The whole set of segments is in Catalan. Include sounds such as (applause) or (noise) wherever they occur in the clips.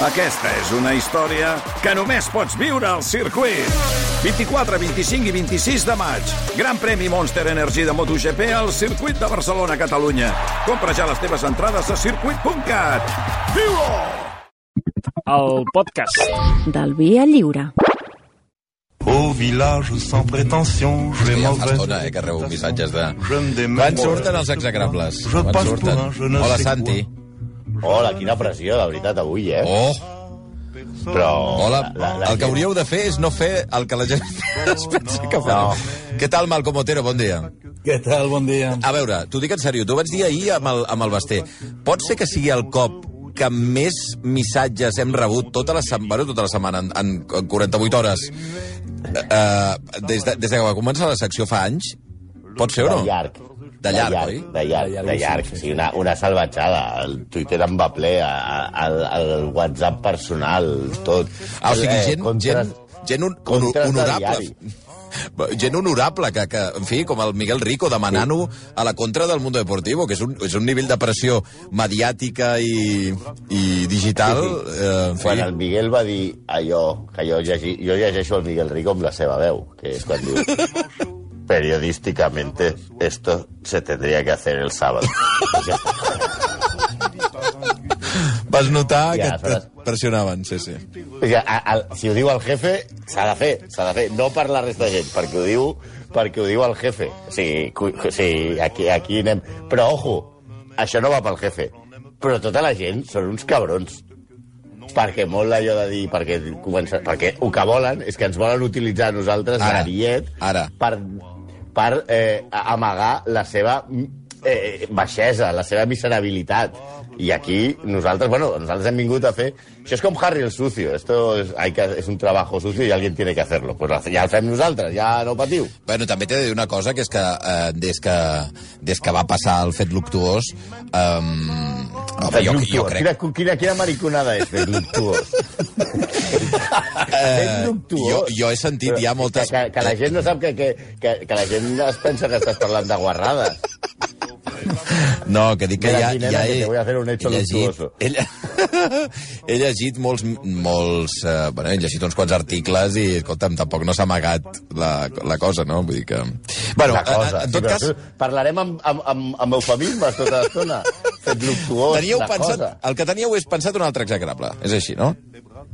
Aquesta és una història que només pots viure al circuit. 24, 25 i 26 de maig. Gran premi Monster Energy de MotoGP al circuit de Barcelona, Catalunya. Compra ja les teves entrades a circuit.cat. Viu-ho! El podcast. Del Via Lliure. Au village sans prétention, je vais m'en fa estona, eh, que rebo missatges de... Quan surten els execrables? Je Quan surten? Hola, Santi. Hola, quina pressió, de veritat, avui, eh? Oh, Però... hola. la- la El que hauríeu de fer és no fer el que la gent (laughs) es pensa que fareu. Què tal, Malcom Otero? Bon dia. Què tal? Bon dia. A veure, t'ho dic en sèrio, t'ho vaig dir ahir amb el, amb el Basté. Pot ser que sigui el cop que més missatges hem rebut tota la, sem- bueno, tota la setmana, en, en 48 hores, eh, des, de, des de que va començar la secció fa anys? Pot ser o no? De llarg. De llarg, oi? De llarg, de llarg. Sí, una, una salvatjada. El Twitter em va ple, el, el WhatsApp personal, tot. Ah, o sigui, Eh, gent, contres- gent, gent un, un, de honorable. Gent honorable, que, que, en fi, com el Miguel Rico, demanant-ho a la contra del Mundo Deportivo, que és un, és un nivell de pressió mediàtica i, i digital, eh, en fi. Quan el Miguel va dir allò, que jo, llegi, jo llegeixo el Miguel Rico amb la seva veu, que és quan diu (laughs) periodísticamente esto se tendría que hacer el sábado. Vas notar Ja, que et pressionaven, sí, sí. O sigui, a, a, si ho diu el jefe, s'ha de fer, s'ha de fer. No per la resta de gent, perquè ho diu, perquè ho diu el jefe. O sigui, cu- o sigui aquí, aquí anem... Però, ojo, això no va pel jefe. Però tota la gent són uns cabrons. Perquè molt allò de dir... Perquè, comença, perquè el que volen és que ens volen utilitzar nosaltres Ara, d'ariet ara. per, per eh, amagar la seva eh, baixesa, la seva miserabilitat. I aquí nosaltres, bueno, nosaltres hem vingut a fer... Això és com Harry el sucio. Esto es, hay que, es un trabajo sucio y alguien tiene que hacerlo. Pues ja el fem nosaltres, ja no patiu. Bueno, també t'he de dir una cosa, que és que eh, des que, des que va passar el fet luctuós, eh, home, jo, jo crec... Quina, quina, quina mariconada és fet luctuós? fet luctuós. jo, jo he sentit ja moltes- Que, que, que la gent no sap que, que, que, que la gent es pensa que estàs parlant de guarrades. (laughs) No, que dic que ja, nena, ja que he, te voy a hacer un hecho (laughs) he llegit, he, he llegit molts, molts eh, bueno, he llegit uns quants articles i, escolta'm, tampoc no s'ha amagat la, la cosa, no? Vull dir que... Bueno, la cosa. en, en Sí, tot però cas, tu- Parlarem amb, amb, amb, amb eufemismes tota l'estona. (laughs) Fet luctuós, teníeu la pensat, cosa. el que teníeu és pensat un altre execrable, és així, no?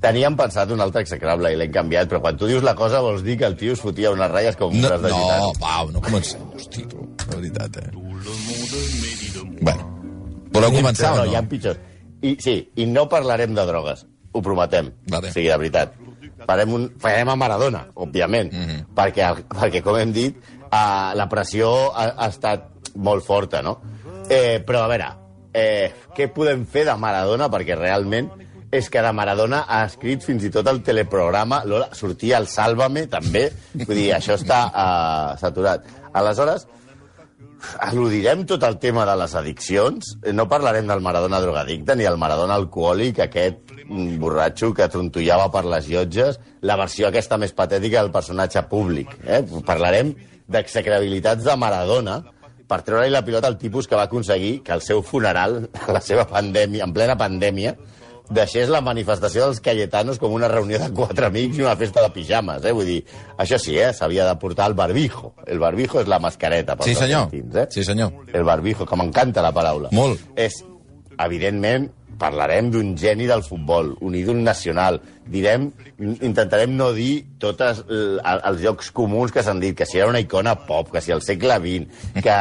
Teníem pensat un altre execrable i l'hem canviat, però quan tu dius la cosa vols dir que el tio es fotia unes ratlles com No, unes de no, gitano. Pau, no comencem, hosti, tu, la veritat, eh? Bueno, voleu començar no, o no? hi ha pitjors. I, sí, i no parlarem de drogues, ho prometem. Vale. O sigui, de veritat. Farem, un, farem a Maradona, òbviament, mm. -hmm. perquè, perquè, com hem dit, uh, la pressió ha, ha estat molt forta, no? Eh, però, a veure, eh, què podem fer de Maradona? Perquè realment és que de Maradona ha escrit fins i tot el teleprograma, Lola, sortia el Sálvame, també, vull dir, això està uh, saturat. Aleshores, Eludirem tot el tema de les addiccions. No parlarem del Maradona drogadicte ni el Maradona alcohòlic, aquest mm, borratxo que trontollava per les llotges, la versió aquesta més patètica del personatge públic. Eh? Parlarem d'execrabilitats de Maradona per treure-li la pilota al tipus que va aconseguir que el seu funeral, (laughs) la seva pandèmia, en plena pandèmia, deixés la manifestació dels Cayetanos com una reunió de quatre amics i una festa de pijames, eh? Vull dir, això sí, eh? S'havia de portar el barbijo. El barbijo és la mascareta. Sí, senyor. argentins, eh? Sí, senyor. El barbijo, que m'encanta la paraula. Molt. És, evidentment, parlarem d'un geni del futbol, un ídol nacional. Direm, intentarem no dir tots els llocs comuns que s'han dit, que si era una icona pop, que si al segle XX, que,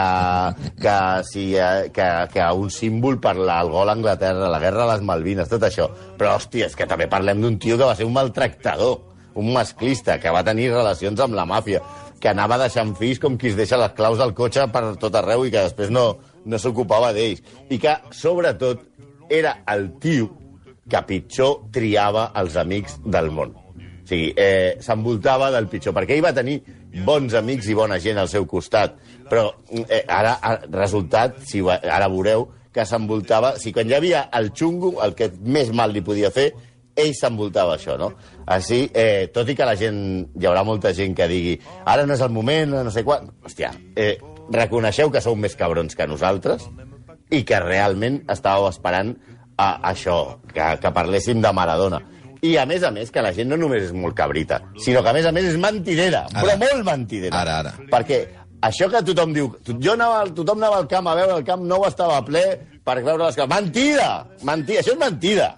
que, si, eh, que, que un símbol per la, el gol a Anglaterra, la guerra a les Malvines, tot això. Però, hòstia, és que també parlem d'un tio que va ser un maltractador, un masclista, que va tenir relacions amb la màfia, que anava deixant fills com qui es deixa les claus del cotxe per tot arreu i que després no, no s'ocupava d'ells. I que, sobretot, era el tio que pitjor triava els amics del món. O sigui, eh, s'envoltava del pitjor, perquè ell va tenir bons amics i bona gent al seu costat, però eh, ara, resultat, si ara veureu, que s'envoltava... O sigui, quan hi havia el xungo, el que més mal li podia fer, ell s'envoltava això, no? Així, eh, tot i que la gent... Hi haurà molta gent que digui ara no és el moment, no sé quan... Hòstia, eh, reconeixeu que sou més cabrons que nosaltres i que realment estàveu esperant a això, que, que parléssim de Maradona. I, a més a més, que la gent no només és molt cabrita, sinó que, a més a més, és mentidera, Ara. però molt mentidera. Ara, ara. Perquè això que tothom diu... Jo anava, tothom anava al camp a veure el camp nou estava ple per veure les coses. Mentida! Mentida! Això és mentida!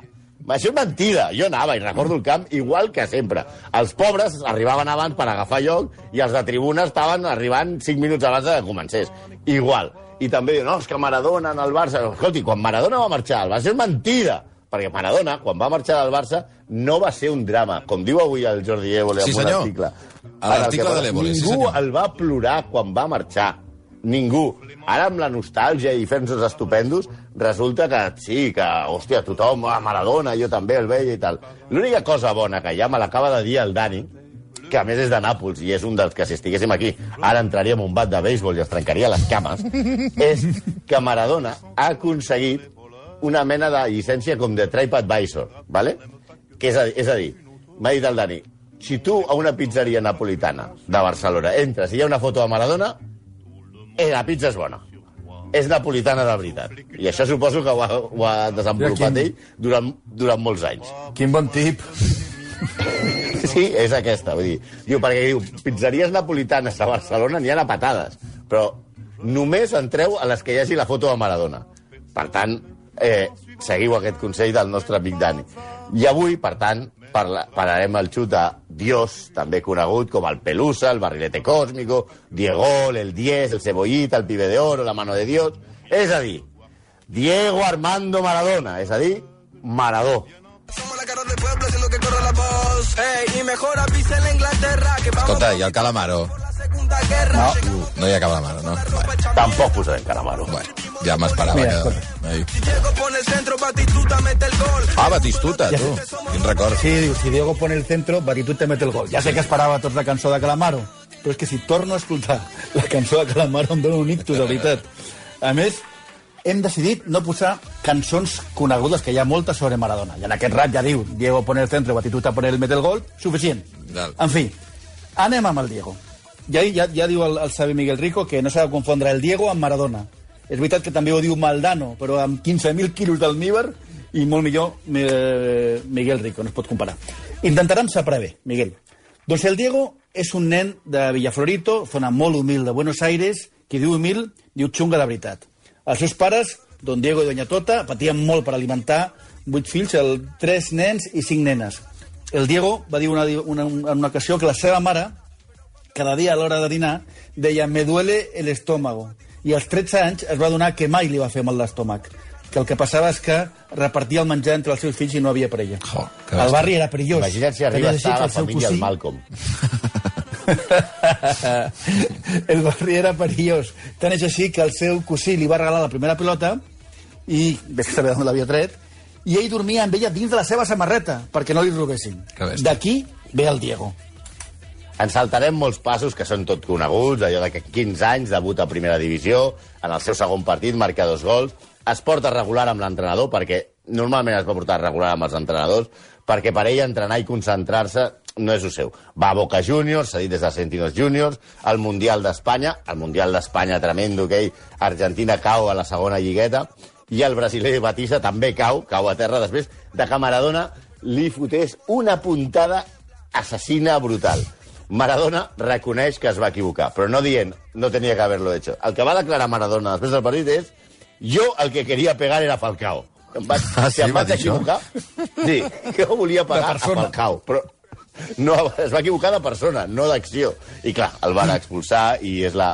Això és mentida. Jo anava i recordo el camp igual que sempre. Els pobres arribaven abans per agafar lloc i els de tribuna estaven arribant 5 minuts abans de que comencés. Igual. I també diuen, no, és que Maradona en el Barça... Escolti, quan Maradona va marxar al Barça és mentida! Perquè Maradona, quan va marxar del Barça, no va ser un drama. Com diu avui el Jordi Évole Sí, en un article. A l'article de l'Évole, sí, Ningú senyor. el va plorar quan va marxar. Ningú. Ara, amb la nostàlgia i fent-nos estupendos, resulta que sí, que, hòstia, tothom, ah, Maradona, jo també el veia i tal. L'única cosa bona que ja me l'acaba de dir el Dani, que a més és de Nàpols i és un dels que si estiguéssim aquí ara entraríem a un bat de béisbol i es trencaria les cames, (laughs) és que Maradona ha aconseguit una mena de llicència com de TripAdvisor, ¿vale? que és a, és a dir, m'ha dit el Dani, si tu a una pizzeria napolitana de Barcelona entres i hi ha una foto de Maradona, eh, la pizza és bona. És napolitana de veritat. I això suposo que ho ha, ho ha desenvolupat Mira, ell durant, durant molts anys. Quin bon tip. (laughs) Sí, és aquesta. Vull dir, diu, perquè diu, pizzeries napolitanes a Barcelona n'hi ha a patades, però només entreu a les que hi hagi la foto de Maradona. Per tant, eh, seguiu aquest consell del nostre amic Dani. I avui, per tant, parla, parlarem el xut de Dios, també conegut com el Pelusa, el Barrilete Cósmico, Diego, el Diez, el Cebollita, el Pibe de Oro, la Mano de Dios... És a dir, Diego Armando Maradona, és a dir, Maradó. Escolta, i el calamaro? No, No hi ha calamaro, no? Bueno, tampoc posarem Calamaro. bueno ja m'esperava que... Ai. Diego pone el centro, Batistuta mete el gol. Ah, Batistuta, tu. Quin record. Sí, diu, si Diego pone el centro, Batitut te mete el gol. Ja sé que esperava tots la cançó de Calamaro, però és que si torno a escoltar la cançó de Calamaro em dóna un ictus, de veritat. A més, hem decidit no posar cançons conegudes, que hi ha moltes sobre Maradona. I en aquest rap ja diu, Diego pone el centro, Batistuta pone el mete el gol, suficient. Val. En fi, anem amb el Diego. Ja, ja, ja diu el, el savi Miguel Rico que no s'ha de confondre el Diego amb Maradona. És veritat que també ho diu Maldano, però amb 15.000 quilos d'almíbar i molt millor eh, Miguel Rico, no es pot comparar. Intentarem saber bé, Miguel. Doncs el Diego és un nen de Villaflorito, zona molt humil de Buenos Aires, que diu humil, diu xunga de veritat. Els seus pares, don Diego i doña Tota, patien molt per alimentar vuit fills, el, tres nens i cinc nenes. El Diego va dir una, una, una ocasió que la seva mare, cada dia a l'hora de dinar, deia me duele el estómago. I als 13 anys es va donar que mai li va fer mal l'estómac. Que el que passava és que repartia el menjar entre els seus fills i no havia per ella. Jo, que el barri era perillós. Imagina't si arriba a estar la família del Malcolm. (laughs) el barri era perillós. Tant és així que el seu cosí li va regalar la primera pilota i ves (laughs) saber d'on l'havia tret i ell dormia amb ella dins de la seva samarreta perquè no li robessin. D'aquí ve el Diego. Ens saltarem molts passos que són tot coneguts, allò de que 15 anys, debut a primera divisió, en el seu segon partit marca dos gols, es porta regular amb l'entrenador, perquè normalment es va portar regular amb els entrenadors, perquè per ell entrenar i concentrar-se no és el seu. Va a Boca Juniors, s'ha dit des de Argentinos Juniors, al Mundial d'Espanya, el Mundial d'Espanya tremendo, que ell, Argentina cau a la segona lligueta, i el brasiler Batista també cau, cau a terra després de que Maradona li fotés una puntada assassina brutal. Maradona reconeix que es va equivocar, però no dient no tenia que haver-lo hecho. El que va declarar Maradona després del partit és jo el que queria pegar era Falcao. Em vaig, Ah, si sí, em va vaig equivocar, sí, jo volia pegar a. Falcao, però no, es va equivocar de persona, no d'acció. I clar, el van expulsar i és la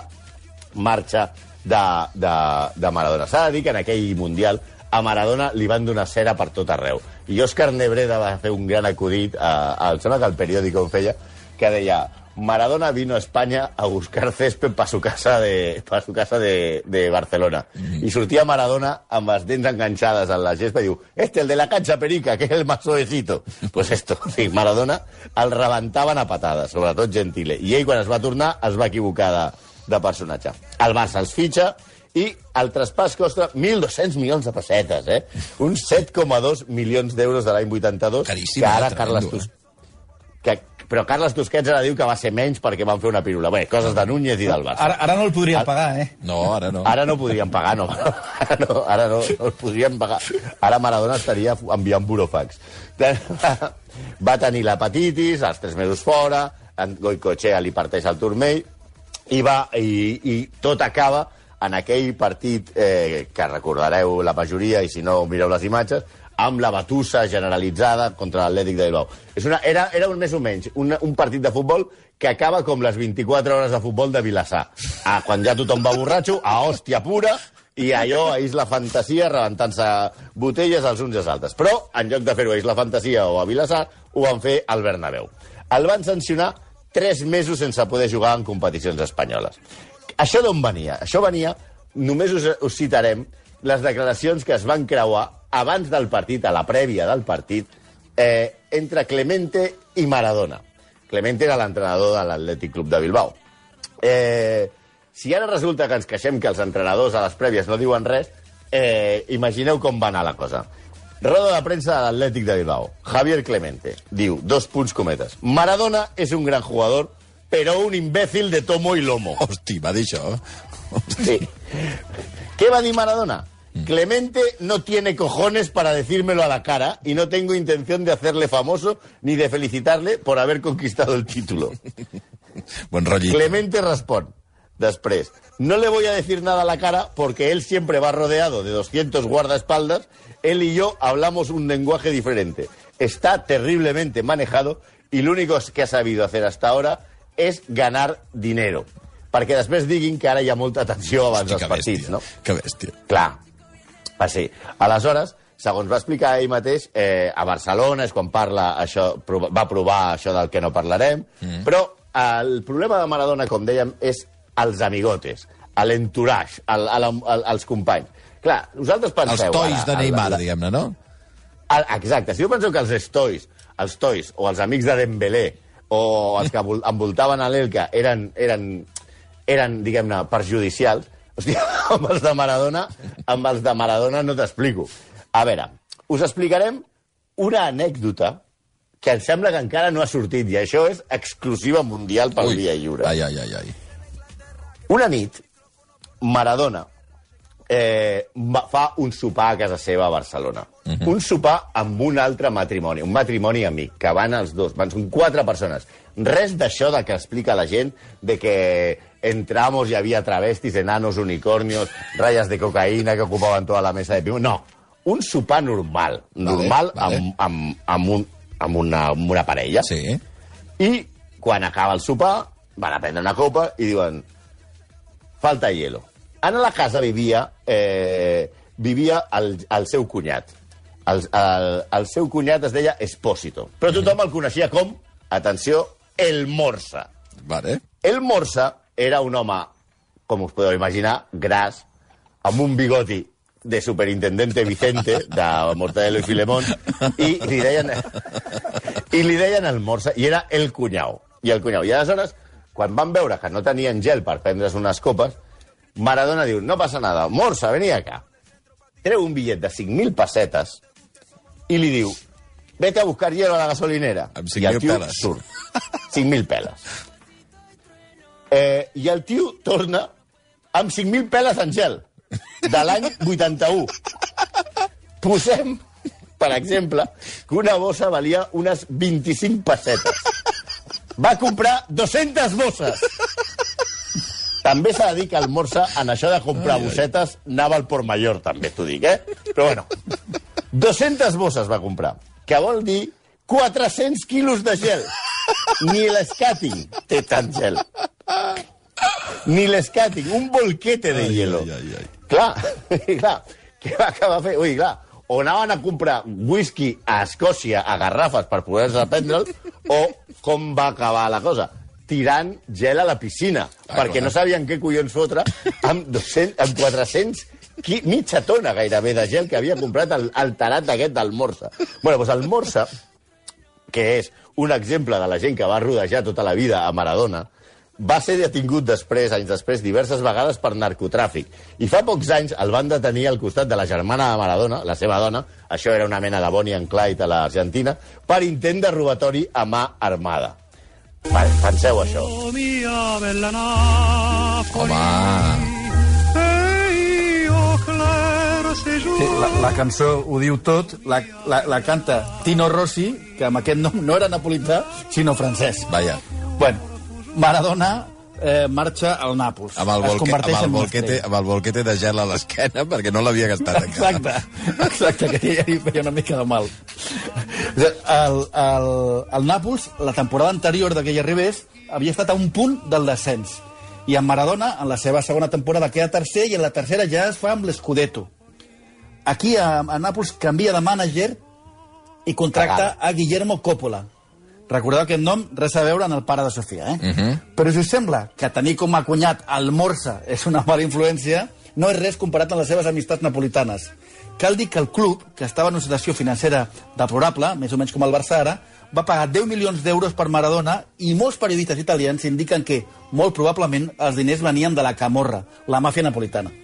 marxa de, de, de Maradona. S'ha de dir que en aquell Mundial a Maradona li van donar cera per tot arreu. I Òscar Nebreda va fer un gran acudit, a, a, em sembla que el periòdico en feia, que deia Maradona vino a España a buscar césped para su casa de, pa su casa de, de Barcelona. I sortia Maradona amb les dents enganxades en la gespa i diu este, el de la cancha perica, que és el más suavecito. pues esto, (laughs) sí, Maradona el rebentaven a patades, sobretot Gentile. I ell, quan es va tornar, es va equivocar de, de personatge. El Barça els fitxa i el traspàs costa 1.200 milions de pessetes, eh? Uns 7,2 milions d'euros de l'any 82, Caríssim, que ara eh? Carles Tremendo, Tus... Que, però Carles Tusquets ara diu que va ser menys perquè van fer una pirula. Bé, coses de Núñez i del Barça. Ara, ara no el podrien pagar, eh? No, ara no. Ara no podrien pagar, no. (laughs) Ara no, ara no, no el podrien pagar. Ara Maradona estaria enviant burofax. (laughs) Va tenir l'hepatitis, els tres mesos fora, en Goicoechea li parteix el turmell, i, va, i, i tot acaba en aquell partit eh, que recordareu la majoria, i si no mireu les imatges, amb la batussa generalitzada contra l'Atlètic de Bilbao. És una, era, era un més o menys un, un partit de futbol que acaba com les 24 hores de futbol de Vilassar. Ah, quan ja tothom va borratxo, a hòstia pura, i allò a Isla Fantasia rebentant-se botelles als uns i als altres. Però, en lloc de fer-ho a Isla Fantasia o a Vilassar, ho van fer al Bernabéu. El van sancionar tres mesos sense poder jugar en competicions espanyoles. Això d'on venia? Això venia, només us, us citarem, les declaracions que es van creuar abans del partit, a la prèvia del partit, eh, entre Clemente i Maradona. Clemente era l'entrenador de l'Atlètic Club de Bilbao. Eh, si ara resulta que ens queixem que els entrenadors a les prèvies no diuen res, eh, imagineu com va anar la cosa. Roda de premsa de l'Atlètic de Bilbao. Javier Clemente diu, dos punts cometes. Maradona és un gran jugador, però un imbècil de tomo i lomo. Hosti, va dir això. Sí. ¿Qué va a decir Maradona? Clemente no tiene cojones para decírmelo a la cara y no tengo intención de hacerle famoso ni de felicitarle por haber conquistado el título. (laughs) Buen rollito. Clemente respon, després, no le voy a decir nada a la cara porque él siempre va rodeado de 200 guardaespaldas, él y yo hablamos un lenguaje diferente. Está terriblemente manejado y lo único que ha sabido hacer hasta ahora es ganar dinero. Perquè després diguin que ara hi ha molta tensió abans Hosti, dels que partits, bèstia. no? Que bèstia. Clar, va ser. Aleshores, segons va explicar ell mateix, eh, a Barcelona és quan parla això, va provar això del que no parlarem, mm. però el problema de Maradona, com dèiem, és els amigotes, l'entourage, el, el, el, els companys. Clar, vosaltres penseu... Els tois ara, de Neymar, diguem-ne, no? el- Exacte, si jo penso que els estois, els tois o els amics de Dembélé o els que vol- (laughs) envoltaven a l'Elka eren, eren, eren diguem-ne, perjudicials, hòstia, (laughs) amb els de Maradona, amb els de Maradona no t'explico. A veure, us explicarem una anècdota que em sembla que encara no ha sortit, i això és exclusiva mundial pel Via Lliure. Ai, ai, ai, ai. Una nit, Maradona eh, fa un sopar a casa seva a Barcelona. Uh -huh. Un sopar amb un altre matrimoni, un matrimoni amic, que van els dos, van, són quatre persones. Res d'això de que explica la gent de que entramos y había travestis, enanos, unicornios, rayas de cocaïna que ocupaven tota la mesa de pimo. No, un sopar normal, normal vale. Amb, amb, amb, un, amb, una, amb una parella. Sí. I quan acaba el sopar, van a prendre una copa i diuen falta hielo. En la casa vivia, eh, vivia el, el seu cunyat. El, el, el seu cunyat es deia Espósito. Però tothom el coneixia com, atenció, el Morsa. Vale. El Morsa era un home, com us podeu imaginar, gras, amb un bigoti de superintendente Vicente, de Mortadelo i Filemón, i li deien, i li deien el Morsa, i era el cunyau. I el cunyau. I aleshores, quan van veure que no tenien gel per prendre's unes copes, Maradona diu, no passa nada, Morsa, vení acá. Treu un bitllet de 5.000 pessetes i li diu, vete a buscar hielo a la gasolinera. Amb I el 5.000 tio peles. surt. 5.000 peles. Eh, I el tio torna amb 5.000 peles en gel, de l'any 81. Posem, per exemple, que una bossa valia unes 25 pessetes. Va comprar 200 bosses. També s'ha de dir que el Morsa, en això de comprar bossetes, anava al Port Mayor, també t'ho dic, eh? Però bueno, 200 bosses va comprar, que vol dir 400 quilos de gel. Ni l'escàting té tant gel. Ni l'escàting, un bolquete de hielo. ai, ai, ai. Clar, (laughs) clar, què va acabar fent? Ui, clar, o anaven a comprar whisky a Escòcia a garrafes per poder-se prendre'l, o com va acabar la cosa? tirant gel a la piscina, Ah, perquè clar. no sabien què collons fotre amb, 200, amb 400 qui, mitja tona gairebé de gel que havia comprat el, el tarat aquest del Morsa. bueno, doncs el Morsa, que és un exemple de la gent que va rodejar tota la vida a Maradona, va ser detingut després, anys després, diverses vegades per narcotràfic. I fa pocs anys el van detenir al costat de la germana de Maradona, la seva dona, això era una mena de Bonnie and Clyde a l'Argentina, per intent de robatori a mà armada. Vale, penseu això. Home... Sí, la, la cançó ho diu tot, la, la, la canta Tino Rossi, que amb aquest nom no era napolità, sinó francès. Vaja, Bueno, Maradona eh, marxa al Nàpols. amb el, Es volque, amb, el volquete, amb el volquete de gel a l'esquena (laughs) perquè no l'havia gastat encara. Exacte, exacte, que ja hi feia una mica de mal. El, el, el Nàpols, la temporada anterior de que hi arribés, havia estat a un punt del descens. I en Maradona, en la seva segona temporada, queda tercer, i en la tercera ja es fa amb l'Scudetto. Aquí, a, a Nàpols, canvia de mànager i contracta a Guillermo Coppola. Recordeu aquest nom, res a veure en el pare de Sofia, eh? Uh -huh. Però si us sembla que tenir com a cunyat el Morsa és una mala influència, no és res comparat amb les seves amistats napolitanes. Cal dir que el club, que estava en una situació financera deplorable, més o menys com el Barça ara, va pagar 10 milions d'euros per Maradona i molts periodistes italians indiquen que, molt probablement, els diners venien de la Camorra, la màfia napolitana.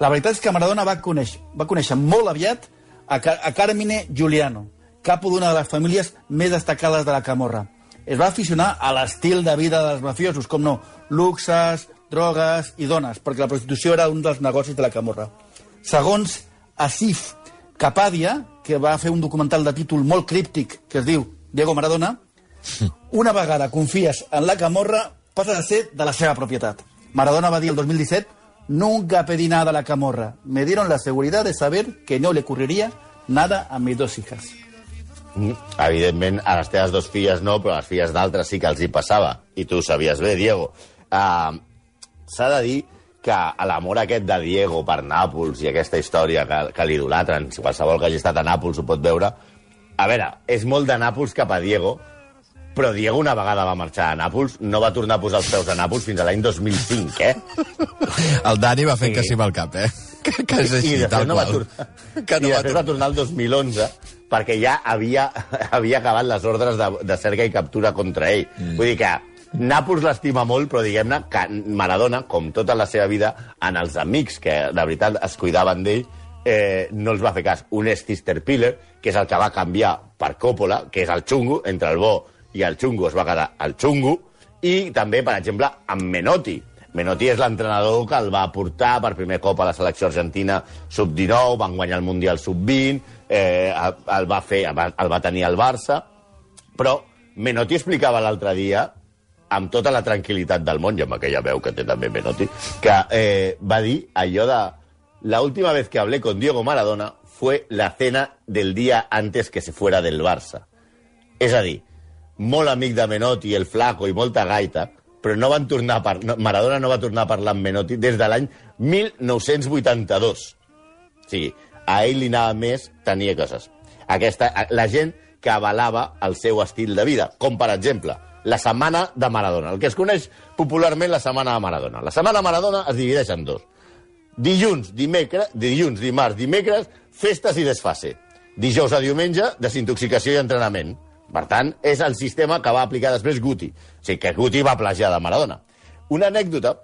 La veritat és que Maradona va conèixer, va conèixer molt aviat a, Ca- a Carmine Giuliano, capo d'una de les famílies més destacades de la Camorra. Es va aficionar a l'estil de vida dels mafiosos, com no, luxes, drogues i dones, perquè la prostitució era un dels negocis de la Camorra. Segons Asif Capadia, que va fer un documental de títol molt críptic que es diu Diego Maradona, (laughs) una vegada confies en la Camorra, passa a ser de la seva propietat. Maradona va dir el 2017 Nunca pedí nada a la Camorra. Me dieron la seguridad de saber que no le ocurriría nada a mis dos hijas. Mm, Evidentment, a les teves dues filles no, però a les filles d'altres sí que els hi passava. I tu ho sabies bé, Diego. Uh, S'ha de dir que l'amor aquest de Diego per Nàpols i aquesta història que, que l'idolatren, si qualsevol que hagi estat a Nàpols ho pot veure, a veure, és molt de Nàpols cap a Diego, però Diego una vegada va marxar a Nàpols, no va tornar a posar els peus a Nàpols fins a l'any 2005, eh? El Dani va fent Sí. que sí amb el cap, eh? (laughs) Que, que és així, I tal no va, qual. tornar, (laughs) Que no i va després va tornar el 2011 perquè ja havia, (laughs) havia acabat les ordres de, de cerca i captura contra ell. Mm. Vull dir que Nàpols l'estima molt, però diguem-ne que Maradona, com tota la seva vida, en els amics que de veritat es cuidaven d'ell, eh, no els va fer cas. Un és Sister Piller, que és el que va canviar per Coppola, que és el xungo, entre el bo i el xungo es va quedar el xungo, i també, per exemple, amb Menotti. Menotti és l'entrenador que el va portar per primer cop a la selecció argentina sub-19, van guanyar el Mundial sub-20, eh, el, va fer, el va tenir al Barça, però Menotti explicava l'altre dia, amb tota la tranquil·litat del món, i amb aquella veu que té també Menotti, que eh, va dir allò de... La última vez que hablé con Diego Maradona fue la cena del día antes que se fuera del Barça. És a dir, molt amic de Menotti, el Flaco i molta gaita, però no van tornar a par... no, Maradona no va tornar a parlar amb Menotti des de l'any 1982. O sigui, a ell li anava més tenir coses. Aquesta, la gent que avalava el seu estil de vida, com per exemple la setmana de Maradona, el que es coneix popularment la setmana de Maradona. La setmana de Maradona es divideix en dos. Dilluns, dimecres, dilluns, dimarts, dimecres, festes i desfase. Dijous a diumenge, desintoxicació i entrenament. Per tant, és el sistema que va aplicar després Guti. O sigui, que Guti va plagiar de Maradona. Una anècdota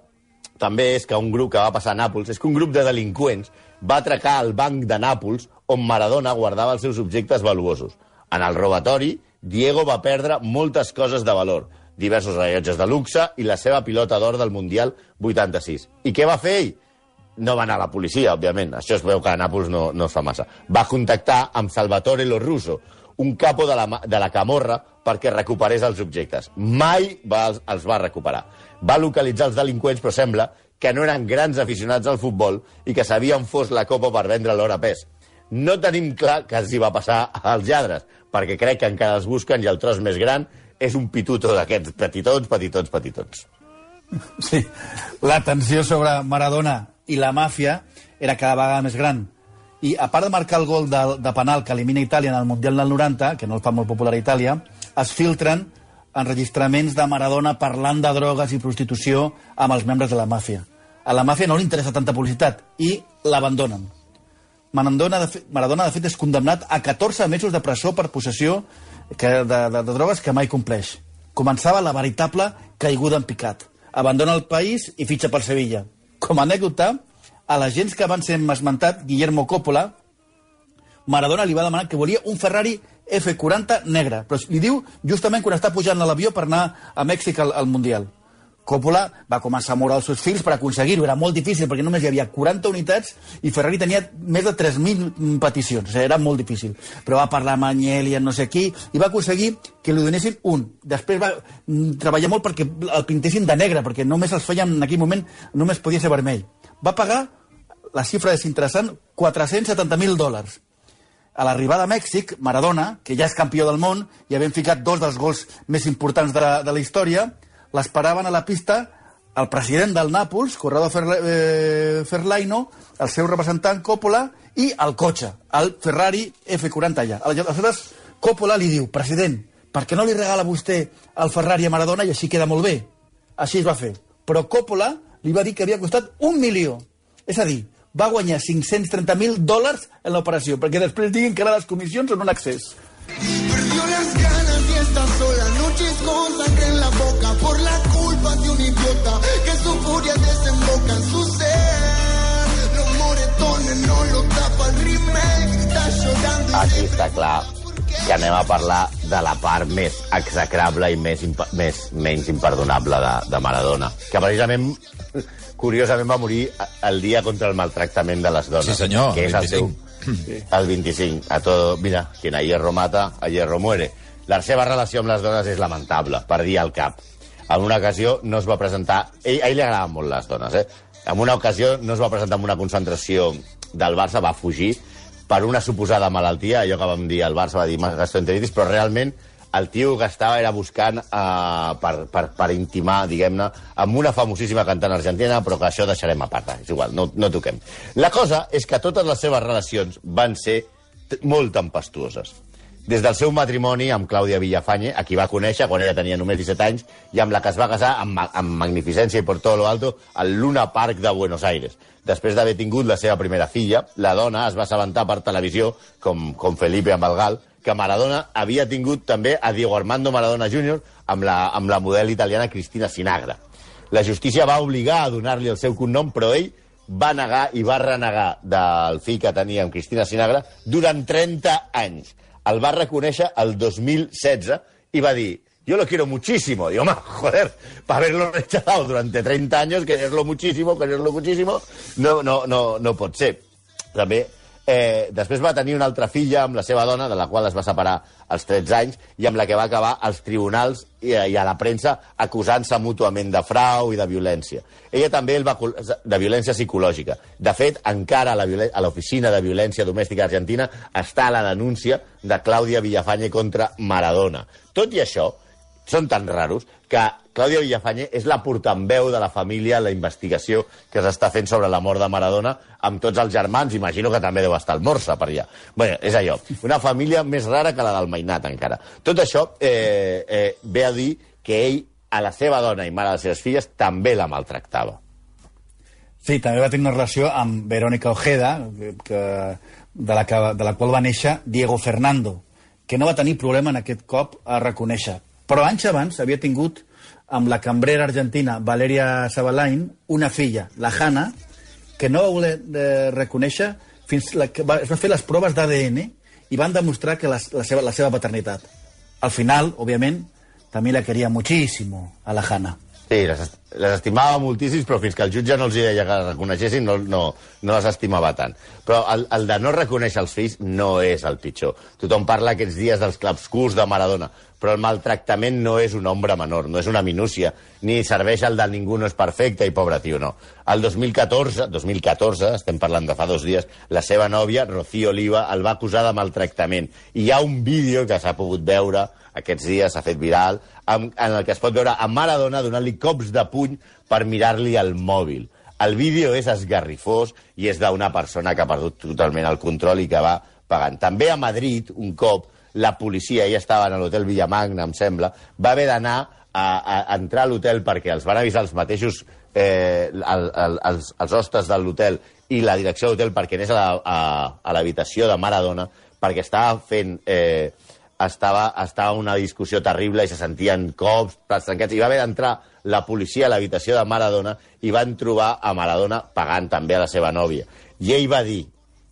també és que un grup que va passar a Nàpols és que un grup de delinqüents va atracar el banc de Nàpols on Maradona guardava els seus objectes valuosos. En el robatori, Diego va perdre moltes coses de valor, diversos rellotges de luxe i la seva pilota d'or del Mundial 86. I què va fer ell? No va anar a la policia, òbviament. Això es veu que a Nàpols no, no es fa massa. Va contactar amb Salvatore Lo Russo, un capo de la, de la Camorra, perquè recuperés els objectes. Mai va, els, va recuperar. Va localitzar els delinqüents, però sembla que no eren grans aficionats al futbol i que sabien fos la copa per vendre l'hora pes. No tenim clar que els hi va passar als lladres, perquè crec que encara els busquen i el tros més gran és un pituto d'aquests petitons, petitons, petitons. Sí, la tensió sobre Maradona i la màfia era cada vegada més gran. I a part de marcar el gol de, de penal que elimina Itàlia en el Mundial del 90, que no el fa molt popular a Itàlia, es filtren enregistraments de Maradona parlant de drogues i prostitució amb els membres de la màfia. A la màfia no li interessa tanta publicitat i l'abandonen. Maradona, Maradona, de fet, és condemnat a 14 mesos de presó per possessió que, de, de, de drogues que mai compleix. Començava la veritable caiguda en picat. Abandona el país i fitxa per Sevilla. Com a anècdota, a la gent que van ser esmentat, Guillermo Coppola, Maradona li va demanar que volia un Ferrari F40 negra, però li diu justament quan està pujant a l'avió per anar a Mèxic al, al Mundial. Coppola va començar a moure els seus fills per aconseguir-ho. Era molt difícil perquè només hi havia 40 unitats i Ferrari tenia més de 3.000 peticions. O sigui, era molt difícil. Però va parlar amb Agnelli, amb no sé qui, i va aconseguir que li donessin un. Després va mm, treballar molt perquè el pintessin de negre, perquè només els feien en aquell moment, només podia ser vermell. Va pagar, la xifra és interessant, 470.000 dòlars. A l'arribada a Mèxic, Maradona, que ja és campió del món i havent ficat dos dels gols més importants de la, de la història, l'esperaven a la pista el president del Nàpols, Corrado Ferla, eh, Ferlaino, el seu representant Coppola i el cotxe, el Ferrari F40 allà. Aleshores, Coppola li diu, president, per què no li regala vostè el Ferrari a Maradona i així queda molt bé? Així es va fer. Però Coppola li va dir que havia costat un milió. És a dir, va guanyar 530.000 dòlars en l'operació, perquè després diguin que ara les comissions són un accés. Perdió las ganas y está sola, noches con sangre en la boca por la culpa de un idiota que su furia desemboca en su ser. Los moretones no lo tapa el remake, está llorando Aquí se està clar que anem a parlar de la part més execrable i més, més menys imperdonable de, de Maradona, que precisament, curiosament, va morir el dia contra el maltractament de les dones. Sí, senyor, que és el 25. seu, el 25. A todo, mira, quien a hierro mata, a hierro muere. La seva relació amb les dones és lamentable, per dir al cap. En una ocasió no es va presentar... Ell, a ell li agradaven molt les dones, eh? En una ocasió no es va presentar en una concentració del Barça, va fugir per una suposada malaltia, allò que vam dir, el Barça va dir gastroenteritis, però realment el tio que estava era buscant uh, per, per, per intimar, diguem-ne, amb una famosíssima cantant argentina, però que això deixarem a part, és igual, no, no toquem. La cosa és que totes les seves relacions van ser molt tempestuoses. Des del seu matrimoni amb Clàudia Villafañe, a qui va conèixer quan ella tenia només 17 anys, i amb la que es va casar amb, amb magnificència i por todo lo alto al Luna Park de Buenos Aires. Després d'haver tingut la seva primera filla, la dona es va assabentar per televisió, com, com Felipe amb el Gal, que Maradona havia tingut també a Diego Armando Maradona Jr. amb la, amb la model italiana Cristina Sinagra. La justícia va obligar a donar-li el seu cognom, però ell va negar i va renegar del fill que tenia amb Cristina Sinagra durant 30 anys. El va reconèixer el 2016 i va dir yo lo quiero muchísimo. Digo, ma, joder, para haberlo rechazado durante 30 años, quererlo muchísimo, quererlo muchísimo, no, no, no, no pot ser. També, eh, després va tenir una altra filla amb la seva dona, de la qual es va separar als 13 anys, i amb la que va acabar als tribunals i, i a la premsa acusant-se mútuament de frau i de violència. Ella també el va de violència psicològica. De fet, encara a l'oficina de violència domèstica argentina està la denúncia de Clàudia Villafañe contra Maradona. Tot i això, són tan raros que Clàudia Villafañe és la portaveu de la família la investigació que s'està fent sobre la mort de Maradona amb tots els germans, imagino que també deu estar el Morsa per allà. Bé, és allò, una família més rara que la del Mainat encara. Tot això eh, eh, ve a dir que ell a la seva dona i mare de les seves filles també la maltractava. Sí, també va tenir una relació amb Verónica Ojeda, que, de, la que, de la qual va néixer Diego Fernando, que no va tenir problema en aquest cop a reconèixer. Però anys abans havia tingut amb la cambrera argentina Valeria Sabalain una filla, la Hanna, que no va voler eh, reconèixer fins la que va, es va fer les proves d'ADN i van demostrar que la, la, seva, la seva paternitat. Al final, òbviament, també la queria muchísimo a la Hanna. Sí, les, les estimava moltíssims, però fins que el jutge no els deia que les reconeguessin, no, no, no les estimava tant. Però el, el de no reconèixer els fills no és el pitjor. Tothom parla aquests dies dels clapscurs de Maradona, però el maltractament no és un ombra menor, no és una minúcia, ni serveix el de ningú no és perfecte i pobre tio, no. El 2014, 2014, estem parlant de fa dos dies, la seva nòvia, Rocío Oliva, el va acusar de maltractament. I hi ha un vídeo que s'ha pogut veure aquests dies, s'ha fet viral, amb, en el que es pot veure a Maradona donant-li cops de puny per mirar-li el mòbil. El vídeo és esgarrifós i és d'una persona que ha perdut totalment el control i que va pagant. També a Madrid, un cop, la policia, ella estava en l'hotel Villamagna, em sembla, va haver d'anar a, a, a entrar a l'hotel perquè els van avisar els mateixos eh, el, el, els, els hostes de l'hotel i la direcció de l'hotel perquè anés a a- a l'habitació de Maradona perquè estava fent... Eh, estava, estava una discussió terrible i se sentien cops, plats trencats, i va haver d'entrar la policia a l'habitació de Maradona i van trobar a Maradona pagant també a la seva nòvia. I ell va dir,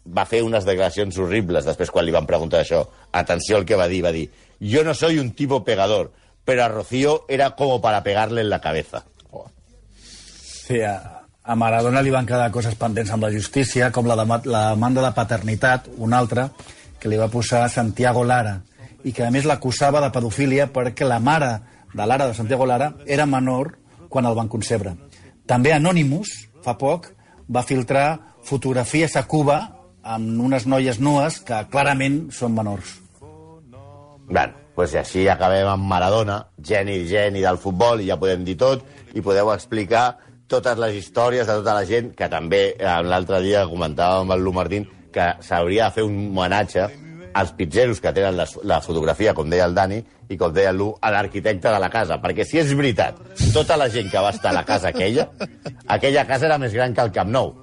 va fer unes declaracions horribles després quan li van preguntar això. Atenció al que va dir, va dir yo no soy un tipo pegador, pero a Rocío era como para pegarle en la cabeza. Sí, a, a Maradona li van quedar coses pendents amb la justícia, com la, de, la demanda de paternitat, una altra, que li va posar Santiago Lara, i que a més l'acusava de pedofília perquè la mare de Lara, de Santiago Lara, era menor quan el van concebre. També Anonymous, fa poc, va filtrar fotografies a Cuba amb unes noies nues que clarament són menors. Bueno, pues així acabem amb Maradona, geni, geni del futbol, i ja podem dir tot, i podeu explicar totes les històries de tota la gent, que també eh, l'altre dia comentàvem amb el Lu Martín, que s'hauria de fer un homenatge als pitzeros que tenen la, la fotografia, com deia el Dani, i com deia Lu, a l'arquitecte de la casa. Perquè si és veritat, tota la gent que va estar a la casa aquella, aquella casa era més gran que el Camp Nou.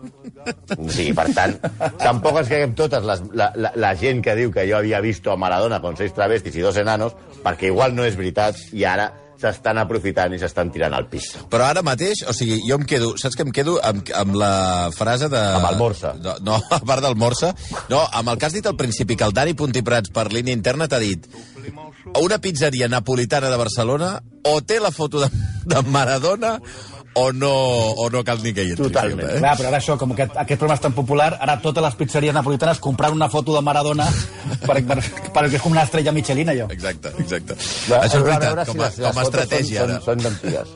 O sigui, per tant, tampoc ens caiguem totes les, la, la, la gent que diu que jo havia vist a Maradona con seis travestis i dos enanos, perquè igual no és veritat i ara s'estan aprofitant i s'estan tirant al pis. Però ara mateix, o sigui, jo em quedo... Saps que em quedo amb, amb la frase de... Amb el Morsa. No, no, (laughs) a part del Morsa. No, amb el que has dit al principi, que el Dani Puntiprats per línia interna t'ha dit una pizzeria napolitana de Barcelona o té la foto de, de Maradona o no, o no cal ni que hi entri. Totalment. Eh? Clar, però ara això, com aquest, aquest programa és tan popular, ara totes les pizzeries napolitanes comprant una foto de Maradona (laughs) per, per, perquè és com una estrella Michelin, allò. Exacte, exacte. Va, Això és veritat, si com les- les com a estratègia, són, ara. Són, són antigues.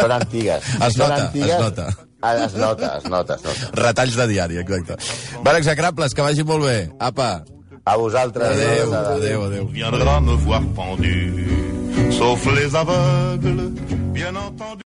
Són antigues. (laughs) Es són nota, antigues, es nota. Ah, es nota, es nota, es nota. Retalls de diari, exacte. Bueno, execrables, que vagi molt bé. Apa, A vosaltres. adéu. adeu, adeu. viendra me voir pendu, sauf les aveugles, bien entendu.